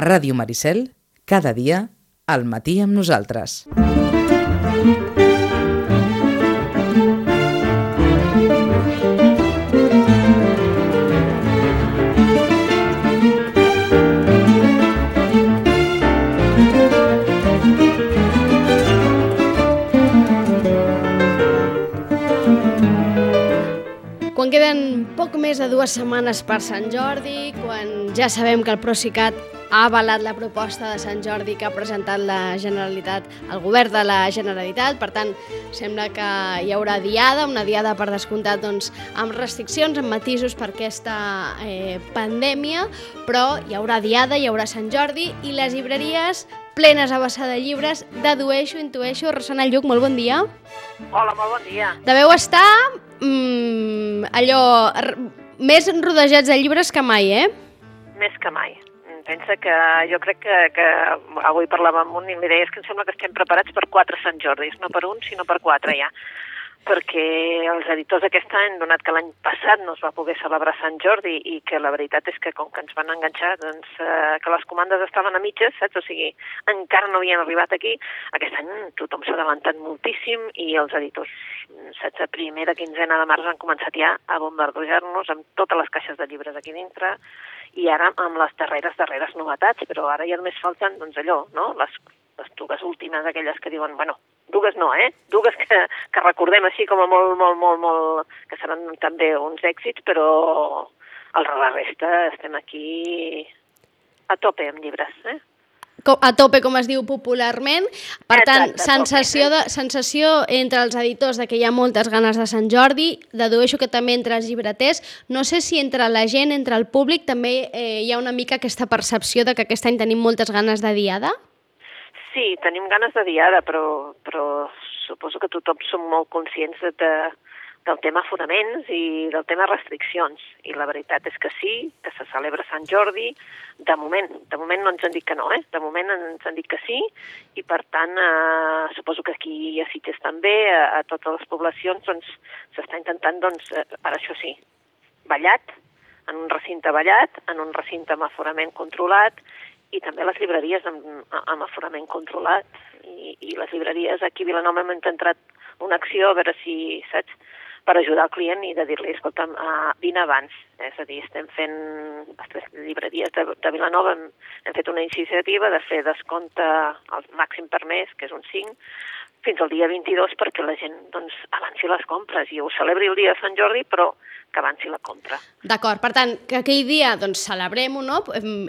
Ràdio Maricel, cada dia, al matí amb nosaltres. Quan queden poc més de dues setmanes per Sant Jordi, quan ja sabem que el Procicat ha avalat la proposta de Sant Jordi que ha presentat la Generalitat, el govern de la Generalitat, per tant, sembla que hi haurà diada, una diada per descomptat doncs, amb restriccions, amb matisos per aquesta eh, pandèmia, però hi haurà diada, hi haurà Sant Jordi i les llibreries plenes a vessar de llibres, dedueixo, intueixo. Rosana Lluc, molt bon dia. Hola, molt bon dia. Deveu estar mm, allò més rodejats de llibres que mai, eh? Més que mai. Pensa que jo crec que, que avui parlàvem amb un i li deia "És que em sembla que estem preparats per quatre Sant Jordis, no per un, sinó per quatre ja. Perquè els editors aquest any, donat que l'any passat no es va poder celebrar Sant Jordi i que la veritat és que com que ens van enganxar, doncs eh, que les comandes estaven a mitges, saps? O sigui, encara no havien arribat aquí. Aquest any tothom s'ha adelantat moltíssim i els editors, saps? A primera quinzena de març han començat ja a bombardejar-nos amb totes les caixes de llibres aquí dintre i ara amb les darreres, darreres novetats, però ara ja només falten, doncs allò, no?, les, les dues últimes, aquelles que diuen, bueno, dues no, eh?, dues que, que recordem així com a molt, molt, molt, molt, que seran també uns èxits, però el la resta estem aquí a tope amb llibres, eh? A tope, com es diu popularment. Per tant, Exacte, sensació, tope, de, sensació entre els editors de que hi ha moltes ganes de Sant Jordi, dedueixo que també entre els llibreters. No sé si entre la gent, entre el públic, també eh, hi ha una mica aquesta percepció de que aquest any tenim moltes ganes de diada. Sí, tenim ganes de diada, però, però suposo que tothom som molt conscients de, de, del tema fonaments i del tema restriccions. I la veritat és que sí, que se celebra Sant Jordi, de moment. De moment no ens han dit que no, eh? De moment ens han dit que sí, i per tant, eh, suposo que aquí a Sitges també, a, a totes les poblacions, doncs s'està intentant, doncs, eh, per això sí, ballat, en un recinte ballat, en un recinte amb aforament controlat, i també les llibreries amb, amb aforament controlat. I, I les llibreries aquí a Vilanova hem intentat una acció a veure si, saps, per ajudar el client i de dir-li, escolta'm, uh, vine abans. És a dir, estem fent, les llibreries de, de Vilanova hem, hem fet una iniciativa de fer descompte al màxim per mes, que és un 5, fins al dia 22 perquè la gent doncs, avanci les compres i ho celebri el dia de Sant Jordi, però que avanci la compra. D'acord, per tant, que aquell dia doncs, celebrem-ho, no?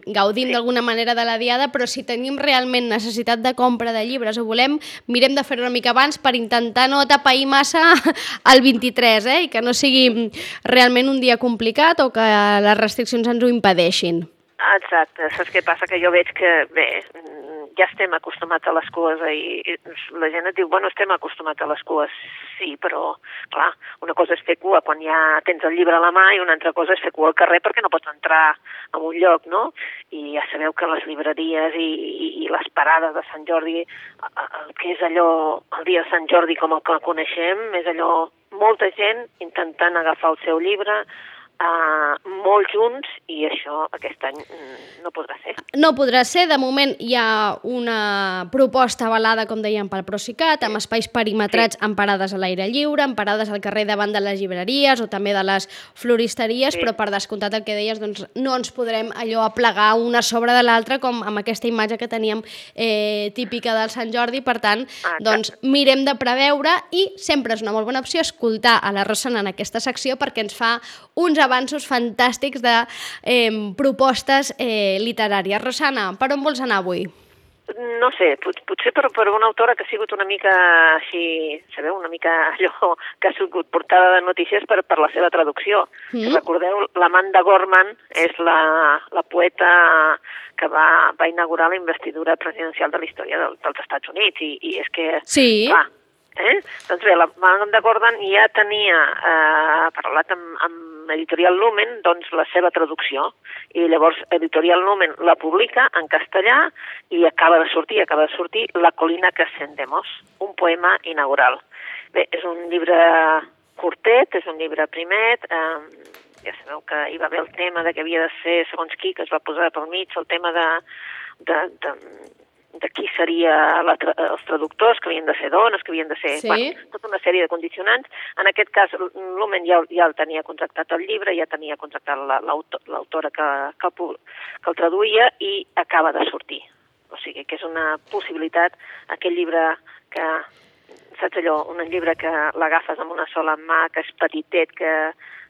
Gaudim Sí. d'alguna manera de la diada, però si tenim realment necessitat de compra de llibres o volem, mirem de fer-ho una mica abans per intentar no tapair massa el 23, eh? i que no sigui realment un dia complicat o que les restriccions ens ho impedeixin. Exacte, saps què passa? Que jo veig que, bé, ja estem acostumats a les cues i i la gent et diu, bueno, estem acostumats a les cues, sí, però, clar, una cosa és fer cua quan ja tens el llibre a la mà i una altra cosa és fer cua al carrer perquè no pots entrar a un lloc, no? I ja sabeu que les llibreries i, i, i les parades de Sant Jordi, el que és allò, el dia de Sant Jordi com el que coneixem, és allò, molta gent intentant agafar el seu llibre, uh, molt junts i això aquest any mm, no podrà ser. No podrà ser, de moment hi ha una proposta avalada, com dèiem, pel Procicat, amb espais perimetrats amb parades a l'aire lliure, amb parades al carrer davant de les llibreries o també de les floristeries, Sí. però per descomptat el que deies, doncs no ens podrem allò aplegar una sobre de l'altra com amb aquesta imatge que teníem eh, típica del Sant Jordi, per tant, Exacte. doncs mirem de preveure i sempre és una molt bona opció escoltar a la Rosana en aquesta secció perquè ens fa uns avanços fantàstics de eh, propostes eh, literàries. Rosana, per on vols anar avui? No sé, pot, potser per, per una autora que ha sigut una mica així, sabeu, una mica allò que ha sigut portada de notícies per, per la seva traducció. Mm. Si recordeu, l'Amanda Gorman és la, la poeta que va, va inaugurar la investidura presidencial de la història del, dels Estats Units i, i és que Sí. Clar, eh? Doncs bé, la Gordon ja tenia eh, parlat amb, amb Editorial Lumen doncs, la seva traducció i llavors Editorial Lumen la publica en castellà i acaba de sortir, acaba de sortir La colina que ascendemos, un poema inaugural. Bé, és un llibre curtet, és un llibre primet, eh, ja sabeu que hi va haver el tema de que havia de ser segons qui, que es va posar pel mig, el tema de de, de, de qui seria la, tra els traductors, que havien de ser dones, que havien de ser... Sí. Bueno, tota una sèrie de condicionants. En aquest cas, Lumen ja, ja el tenia contractat el llibre, ja tenia contractat l'autora que, que, el, que el traduïa i acaba de sortir. O sigui, que és una possibilitat, aquell llibre que saps allò, un llibre que l'agafes amb una sola mà, que és petitet, que,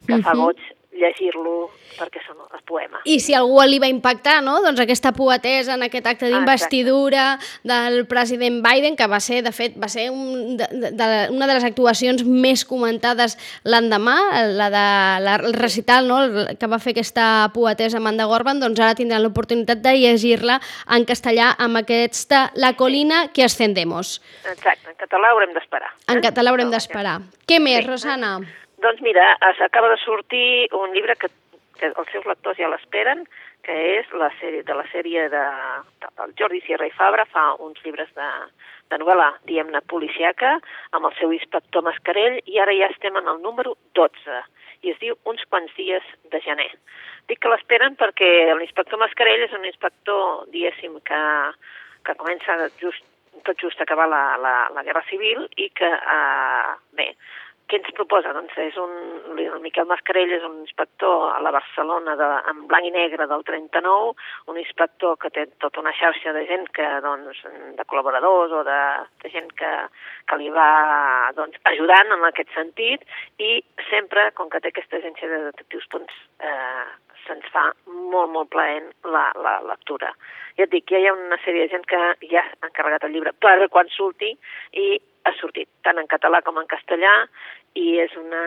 que uh -huh. fa goig, llegir-lo perquè són els poemes. I si algú li va impactar, no?, doncs aquesta poetesa en aquest acte d'investidura del president Biden, que va ser, de fet, va ser un, de, de, una de les actuacions més comentades l'endemà, la de la, el recital no?, el, que va fer aquesta poetesa Amanda Gorban, doncs ara tindran l'oportunitat de llegir-la en castellà amb aquesta La colina que ascendemos. Exacte, en català haurem d'esperar. En eh? català haurem d'esperar. Què més, sí. Rosana? Doncs mira, s'acaba de sortir un llibre que, que els seus lectors ja l'esperen, que és la sèrie, de la sèrie de, de, del Jordi Sierra i Fabra, fa uns llibres de, de novel·la, diguem-ne, policiaca, amb el seu inspector Mascarell, i ara ja estem en el número 12, i es diu Uns quants dies de gener. Dic que l'esperen perquè l'inspector Mascarell és un inspector, diguéssim, que, que comença just, tot just acabar la, la, la Guerra Civil i que, eh, què ens proposa? Doncs és un, el Miquel Mascarell és un inspector a la Barcelona de, en blanc i negre del 39, un inspector que té tota una xarxa de gent que, doncs, de col·laboradors o de, de gent que, que li va doncs, ajudant en aquest sentit i sempre, com que té aquesta agència de detectius, doncs, eh, se'ns fa molt, molt plaent la, la lectura. Ja et dic, ja hi ha una sèrie de gent que ja ha encarregat el llibre per quan surti i ha sortit tant en català com en castellà i és una,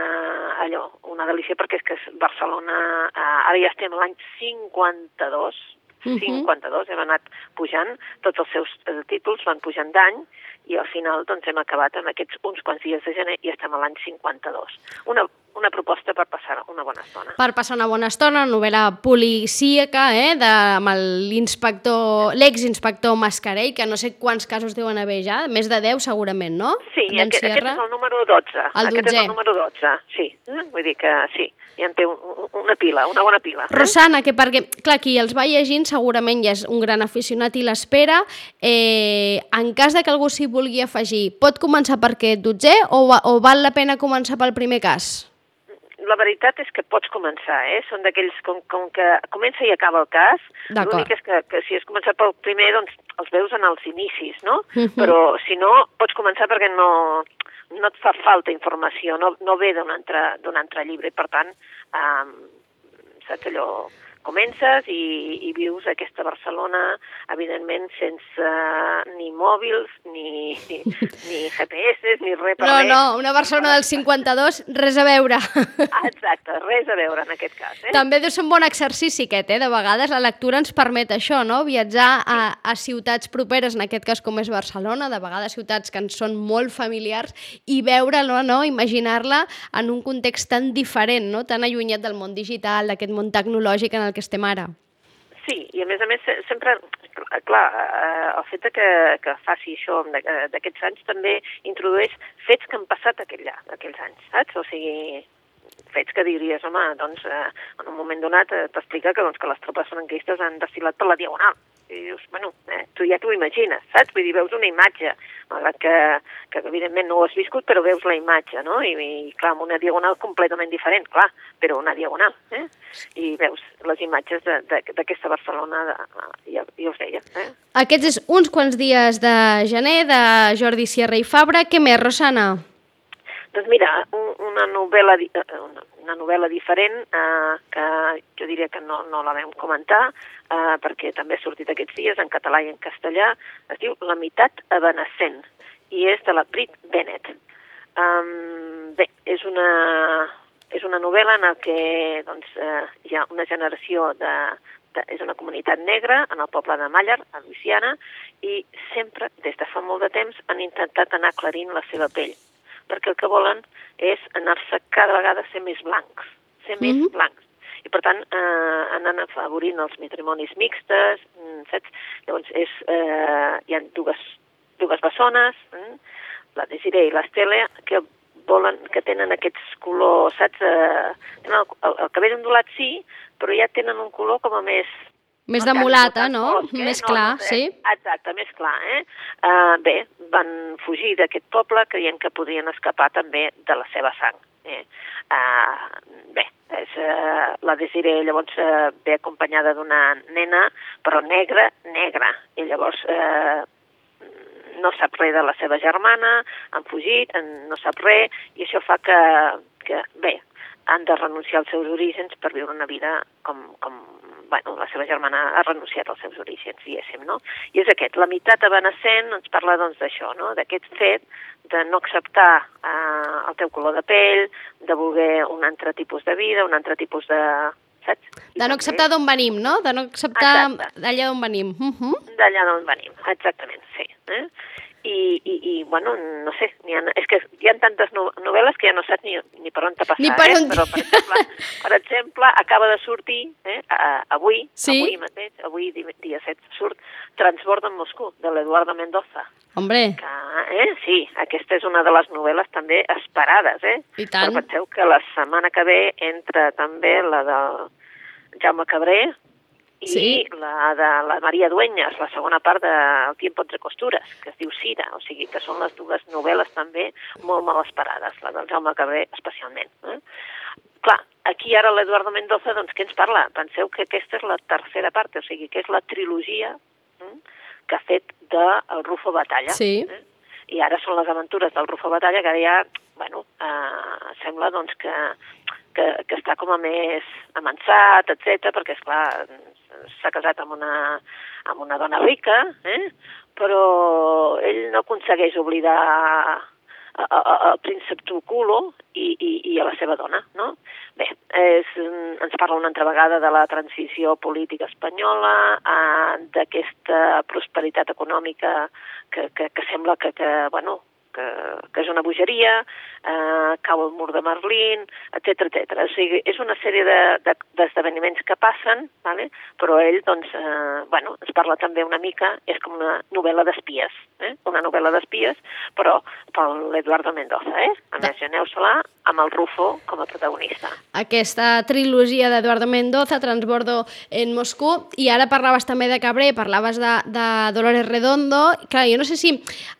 allò, una delícia perquè és que Barcelona, eh, ara ja estem l'any 52, uh -huh. 52, hem anat pujant, tots els seus eh, títols van pujant d'any i al final doncs, hem acabat en aquests uns quants dies de gener i estem a l'any 52. Una, una proposta per passar una bona estona. Per passar una bona estona, novel·la policíaca, eh, de, amb l'inspector, l'exinspector Mascarell, que no sé quants casos deuen haver ja, més de 10 segurament, no? Sí, aquest, aquest és el número 12. El aquest és el número 12, sí. Eh? Vull dir que sí, ja en té un, una pila, una bona pila. Eh? Rosana, que perquè, clar, qui els va llegint segurament ja és un gran aficionat i l'espera. Eh, en cas de que algú s'hi vulgui afegir, pot començar per aquest dotzè o, o val la pena començar pel primer cas? La veritat és que pots començar, eh? Són d'aquells com, com que comença i acaba el cas. L'únic és que, que si has començat pel primer, doncs els veus en els inicis, no? Uh -huh. Però si no, pots començar perquè no, no et fa falta informació, no, no ve d'un altre, altre llibre, i per tant, eh, saps allò comences i, i vius aquesta Barcelona, evidentment, sense ni mòbils, ni, ni, ni GPS, ni res per No, res. no, una Barcelona del 52, res a veure. Exacte, res a veure en aquest cas. Eh? També deu ser un bon exercici aquest, eh? De vegades la lectura ens permet això, no? Viatjar a, a ciutats properes, en aquest cas com és Barcelona, de vegades ciutats que ens són molt familiars, i veure-la, no? Imaginar-la en un context tan diferent, no? Tan allunyat del món digital, d'aquest món tecnològic en el que estem ara. Sí, i a més a més sempre, clar, el fet que, que faci això d'aquests anys també introdueix fets que han passat aquell, aquells anys, saps? O sigui, fets que diries, home, doncs eh, en un moment donat eh, t'explica que, doncs, que les tropes franquistes han desfilat per la Diagonal. I dius, bueno, eh, tu ja t'ho imagines, saps? Vull dir, veus una imatge, malgrat que, que evidentment no ho has viscut, però veus la imatge, no? I, i clar, amb una diagonal completament diferent, clar, però una diagonal, eh? I veus les imatges d'aquesta Barcelona, de, ja, ja us deia. Eh? Aquests és uns quants dies de gener de Jordi Sierra i Fabra. Què més, Rosana? Doncs mira, una novel·la, una, una novel·la diferent eh, que jo diria que no, no la vam comentar eh, perquè també ha sortit aquests dies en català i en castellà, es diu La meitat evanescent i és de la Brit Bennett. Um, bé, és una, és una novel·la en la que doncs, eh, hi ha una generació de, de, és una comunitat negra en el poble de Màller, a Louisiana, i sempre, des de fa molt de temps, han intentat anar aclarint la seva pell perquè el que volen és anar-se cada vegada a ser més blancs, ser més mm -hmm. blancs. I per tant eh, anant afavorint els matrimonis mixtes, saps? Llavors és, eh, hi ha dues, dues bessones, eh? la Desiree i l'Estela, que volen, que tenen aquests colors, saps? Eh, tenen el, el, el cabell ondulat sí, però ja tenen un color com a més Més de mulata, no? fosc, eh? Més No, clar, no, eh? sí. Exacte, més clar, eh? Uh, bé, van fugir d'aquest poble creient que podien escapar també de la seva sang. Eh? Uh, bé, és, uh, la Desiree llavors uh, ve acompanyada d'una nena, però negra, negra, i llavors uh, no sap res de la seva germana, han fugit, en- no sap res, i això fa que, que bé, han de renunciar als seus orígens per viure una vida com, com bueno, la seva germana ha renunciat als seus orígens, diguéssim, no? I és aquest, la meitat evanescent ens parla doncs d'això, no? D'aquest fet de no acceptar eh, el teu color de pell, de voler un altre tipus de vida, un altre tipus de... Saps? De no acceptar d'on venim, no? De no acceptar d'allà d'on venim. Uh -huh. d'allà d'on venim, exactament, sí. Eh? I, i, I, bueno, no sé, hi ha, és que hi ha tantes no- novel·les que ja no saps ni, ni per on te passar, Ni per eh? on- Però, per exemple, per exemple, acaba de sortir, eh, a, avui, Sí. avui mateix, avui di- dia 7, surt Transborda en Moscou, de l'Eduardo Mendoza. Hombre, Que, eh, sí, aquesta és una de les novel·les també esperades, eh? I tant. Però penseu que la setmana que ve entra també la del Jaume Cabré i Sí. la de la Maria Dueñas, la segona part de El tiempo entre costures, que es diu Cira, o sigui que són les dues novel·les també molt mal esperades, la del Jaume Cabré especialment. Eh? Clar, aquí ara l'Eduardo Mendoza, doncs què ens parla? Penseu que aquesta és la tercera part, o sigui que és la trilogia eh, que ha fet de el Rufo Batalla. Sí. Eh? I ara són les aventures del Rufo Batalla, que ara ja, bueno, eh, sembla doncs que, que, que està com a més amansat, etc perquè, és clar s'ha casat amb una, amb una dona rica, eh? però ell no aconsegueix oblidar el príncep Tulculo i, i, i a la seva dona, no? Bé, és, ens parla una altra vegada de la transició política espanyola, d'aquesta prosperitat econòmica que, que, que sembla que, que bueno, que, que és una bogeria, eh, cau el mur de Merlín, etc etc. O sigui, és una sèrie de- d'esdeveniments de, que passen, vale? però ell, doncs, eh, bueno, ens parla també una mica, és com una novel·la d'espies, eh? una novel·la d'espies, però per l'Eduardo Mendoza, eh? A més, aneu-se-la amb el Rufo com a protagonista. aquesta trilogia d'Eduardo Mendoza, Transbordo en Moscou, i ara parlaves també de Cabré, parlaves de, de Dolores Redondo. Clar, jo no sé si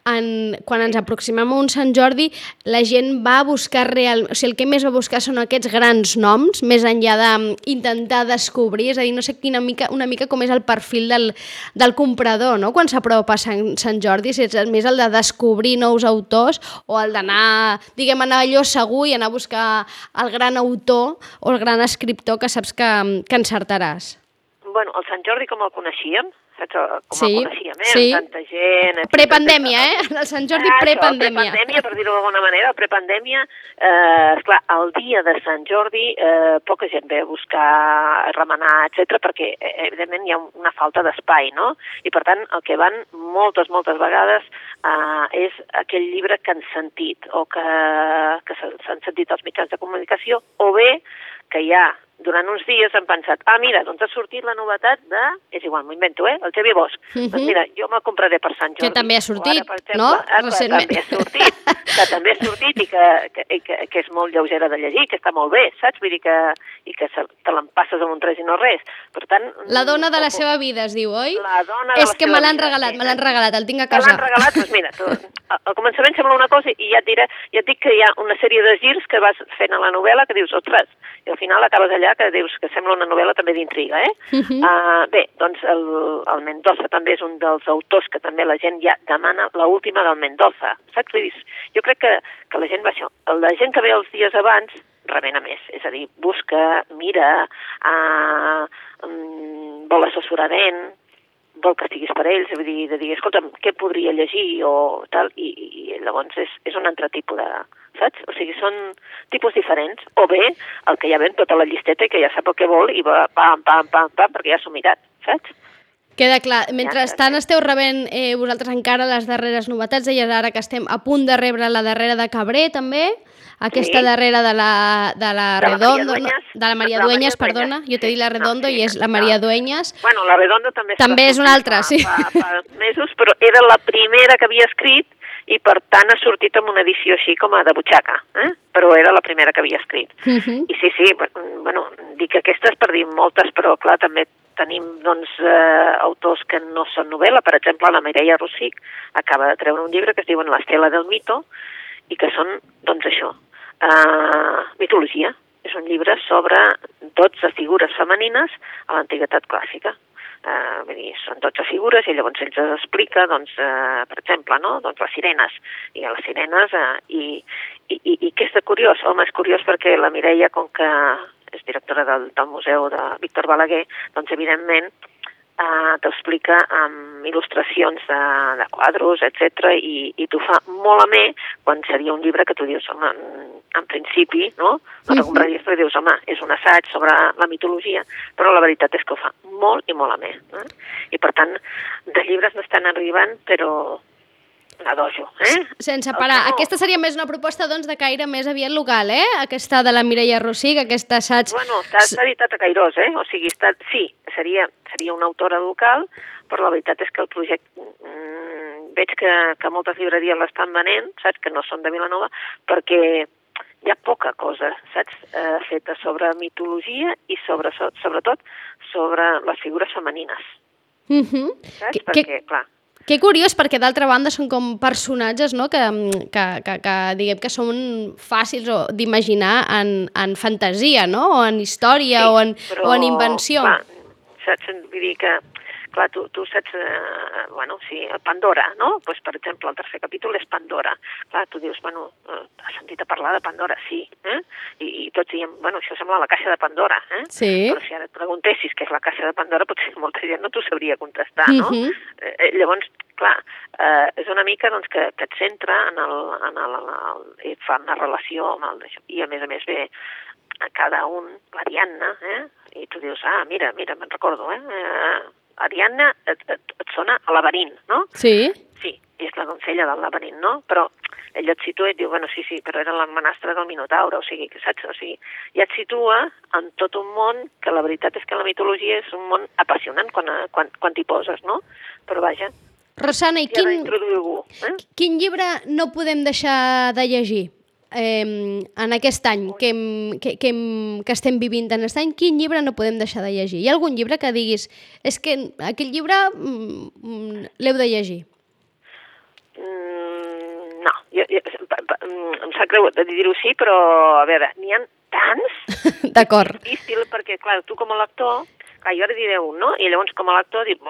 en, quan ens aproximem a un Sant Jordi la gent va a buscar real... O sigui, el que més va buscar són aquests grans noms, més enllà d'intentar descobrir, és a dir, no sé quina mica, una mica com és el perfil del, del comprador, no?, quan s'apropa Sant, Sant Jordi, si és més el de descobrir nous autors o el d'anar, diguem, anar allò segur i anar a buscar el gran autor o el gran escriptor que saps que, que encertaràs. Bueno, el Sant Jordi com el coneixíem, saps com Sí, el coneixíem, eh? sí. Tanta gent... Prepandèmia, eh? El Sant Jordi Ah, prepandèmia. Prepandèmia, per dir-ho d'alguna manera, prepandèmia, eh, esclar, el dia de Sant Jordi eh, poca gent ve a buscar, a remenar, etc perquè eh, evidentment hi ha una falta d'espai, no? I per tant el que van moltes, moltes vegades eh, és aquell llibre que han sentit o que, que s'han sentit als mitjans de comunicació o bé que ja durant uns dies han pensat, ah, mira, doncs ha sortit la novetat de... És igual, m'ho invento, eh? El Xavi Bosch. Mhm. Doncs mira, jo me'l compraré per Sant Jordi. Que també ha sortit, ara, exemple, no? ah, Recentment. També ha sortit, que també ha sortit i que, que, que, que és molt lleugera de llegir, que està molt bé, saps? Vull dir que, i que se, te l'empasses amb un tres i no res. Per tant... La dona de la seva vida, es diu, oi? La dona de És la que me l'han regalat, sí. me l'han regalat, el tinc a casa. l'han regalat, doncs mira, tu, al començament sembla una cosa i ja et diré, ja et dic que hi ha una sèrie de girs que vas fent a la novel·la que dius, ostres, i al final acabes allà que dius que sembla una novel·la també d'intriga, eh? Mhm. uh, bé, doncs el, el Mendoza també és un dels autors que també la gent ja demana la última del Mendoza, saps? Vull dir, jo crec que, que la gent va això. La gent que ve els dies abans remena més, és a dir, busca, mira, uh, um, vol assessorament, vol que estiguis per ells, vull dir, de dir, escolta'm, què podria llegir o tal, i, i llavors és, és un altre tipus de... saps? O sigui, són tipus diferents. O bé, el que ja ven tota la llisteta i que ja sap el que vol i va pam, pam, pam, pam, perquè ja s'ho mirat, saps? Queda clar. Mentrestant esteu rebent eh, vosaltres encara les darreres novetats. Deies ara que estem a punt de rebre la darrera de Cabré, també. Aquesta Sí. darrera de la, de la De Redondo, no, Dueñas. la Maria De la Maria Dueñas, perdona. Jo t'he dit la No, Redondo sí, i és la no. Maria Dueñas. Bueno, la Redonda també... També és una altra, fa, sí. Fa, fa mesos, però era la primera que havia escrit i per tant ha sortit amb una edició així com a de butxaca, eh? però era la primera que havia escrit. Uh -huh. I sí, sí, bueno, dic aquestes per dir moltes, però clar, també tenim doncs, eh, autors que no són novel·la, per exemple, la Mireia Rossic acaba de treure un llibre que es diu L'estela del mito i que són, doncs això, eh, mitologia. És un llibre sobre 12 figures femenines a l'antiguitat clàssica. Uh, vull dir, són 12 figures i llavors ells es explica, doncs, uh, per exemple, no? doncs les sirenes. I les sirenes, uh, i, i, i, i què és de curiós? Home, és curiós perquè la Mireia, com que és directora del, del Museu de Víctor Balaguer, doncs evidentment eh, t'explica amb il·lustracions de, de quadros, etc i, i t'ho fa molt amè quan seria un llibre que tu dius, home, en principi, no? No te compraries perquè dius, home, és un assaig sobre la mitologia, però la veritat és que ho fa molt i molt amè. Eh? I per tant, de llibres n'estan arribant, però a dojo, eh? Sense parar. No. Aquesta seria més una proposta, doncs, de caire més aviat local, eh? Aquesta de la Mireia Rossig, aquesta assaig... Bueno, està editat a Cairós, eh? O sigui, està... sí, seria, seria una autora local, però la veritat és que el projecte... Mm, veig que, que moltes llibreries l'estan venent, saps? Que no són de Vilanova, perquè hi ha poca cosa, saps? Eh, feta sobre mitologia i sobre, sobretot sobre les figures femenines. Uh -huh. Saps? Que, perquè, que... clar, que curiós, perquè d'altra banda són com personatges no? que, que, que, que diguem que són fàcils d'imaginar en, en fantasia, no? o en història, sí, o, en, però, o en invenció. Clar, saps? Vull dir que clar, tu, tu saps, eh, bueno, sí, Pandora, no? Pues, per exemple, el tercer capítol és Pandora. Clar, tu dius, bueno, eh, has sentit a parlar de Pandora? Sí, eh? I, i tots diem, bueno, això sembla la caixa de Pandora, eh? Sí. Però si ara et preguntessis què és la caixa de Pandora, potser molta gent no t'ho sabria contestar, no? Uh -huh. eh, llavors, clar, eh, és una mica doncs, que, que et centra en el, en el, en el, et fa una relació amb el, i a més a més ve a cada un, l'Ariadna, eh? i tu dius, ah, mira, mira, me'n recordo, eh? eh Ariadna et, et, et sona a laberint, no? Sí. Sí, és la doncella del laberint, no? Però ell et situa i et diu, bueno, sí, sí, però era la menastra del Minotaure, o sigui, que saps? O sigui, ja et situa en tot un món que la veritat és que la mitologia és un món apassionant quan, quan, quan t'hi poses, no? Però vaja, Rosana, i quin, algú, eh? quin llibre no podem deixar de llegir? Eh, en aquest any que, que, que, que estem vivint en aquest any, quin llibre no podem deixar de llegir? Hi ha algun llibre que diguis és que aquell llibre mm, mm l'heu de llegir? Mm, no, jo, jo, mm, em sap greu de dir-ho sí, però a veure, n'hi ha tants... D'acord. És difícil perquè, clar, tu com a lector, clar, jo ara diré un, no? I llavors com a lector dic,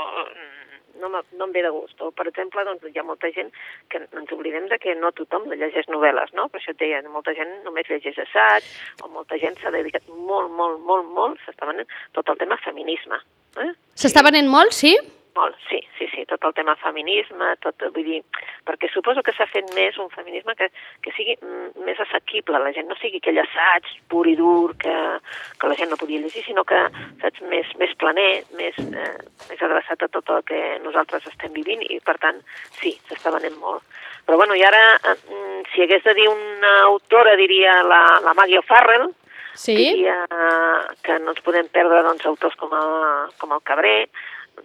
no, no em ve de gust. O, per exemple, doncs, hi ha molta gent que ens oblidem de que no tothom llegeix novel·les, no? Per això et deia, molta gent només llegeix assaig, o molta gent s'ha dedicat molt, molt, molt, molt, s'està venent tot el tema feminisme. Eh? S'està venent molt, sí? Molt, sí, sí, sí, tot el tema feminisme, tot, vull dir, perquè suposo que s'ha fet més un feminisme que, que sigui més assequible, la gent no sigui aquell assaig pur i dur que, que la gent no podia llegir, sinó que, saps, més, més planer, més, eh, més adreçat a tot el que nosaltres estem vivint i, per tant, sí, s'està venent molt. Però, bueno, i ara, eh, si hagués de dir una autora, diria la, la Maggie O'Farrell, sí? diria que no ens podem perdre doncs, autors com el, com el Cabré,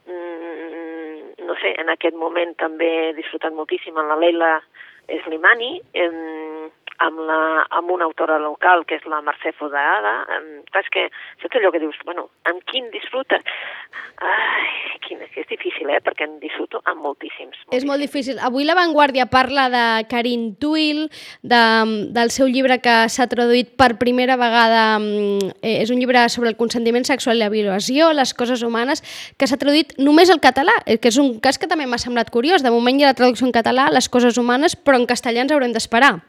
Mm, no sé, en aquest moment també he disfrutat moltíssim amb la Leila Slimani, amb, la, amb una autora local, que és la Mercè Fodada. Clar, és que saps allò que dius, bueno, amb quin disfruta? Ai, quin, és difícil, eh?, perquè en disfruto amb moltíssims. moltíssims. És molt difícil. Avui La Vanguardia parla de Karin Tuil, de, del seu llibre que s'ha traduït per primera vegada, eh, és un llibre sobre el consentiment sexual i la violació, les coses humanes, que s'ha traduït només al català, eh, que és un cas que també m'ha semblat curiós. De moment hi ha la traducció en català, les coses humanes, però en castellà ens haurem d'esperar.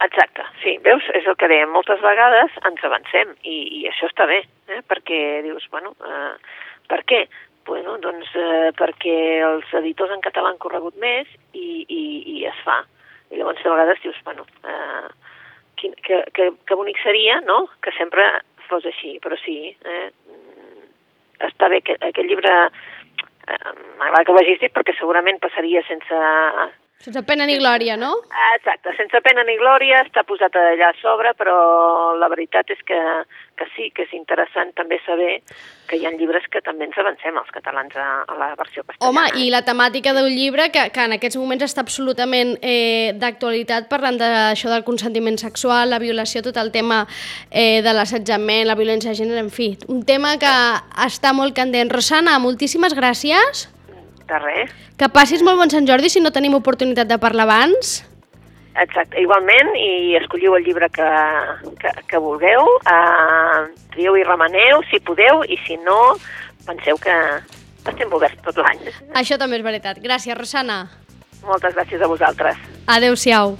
Exacte, sí, veus, és el que dèiem, moltes vegades ens avancem i, i això està bé, eh? perquè dius, bueno, eh, per què? Bueno, doncs eh, perquè els editors en català han corregut més i, i, i es fa. I llavors de vegades dius, bueno, eh, quin, que, que, que bonic seria, no?, que sempre fos així, però sí, eh, està bé que aquest llibre, eh, m'agrada que ho hagis dit perquè segurament passaria sense Sense pena ni glòria, no? Exacte, sense pena ni glòria, està posat allà a sobre, però la veritat és que, que sí, que és interessant també saber que hi ha llibres que també ens avancem els catalans a, a la versió castellana. Home, i la temàtica d'un llibre que, que en aquests moments està absolutament eh, d'actualitat parlant d'això del consentiment sexual, la violació, tot el tema eh, de l'assetjament, la violència de gènere, en fi, un tema que està molt candent. Rosana, moltíssimes gràcies. De res. Que passis molt bon Sant Jordi si no tenim oportunitat de parlar abans. Exacte, igualment, i escolliu el llibre que, que, que vulgueu, eh, trieu i remeneu, si podeu, i si no, penseu que estem oberts tot l'any. Això també és veritat. Gràcies, Rosana. Moltes gràcies a vosaltres. Adéu-siau.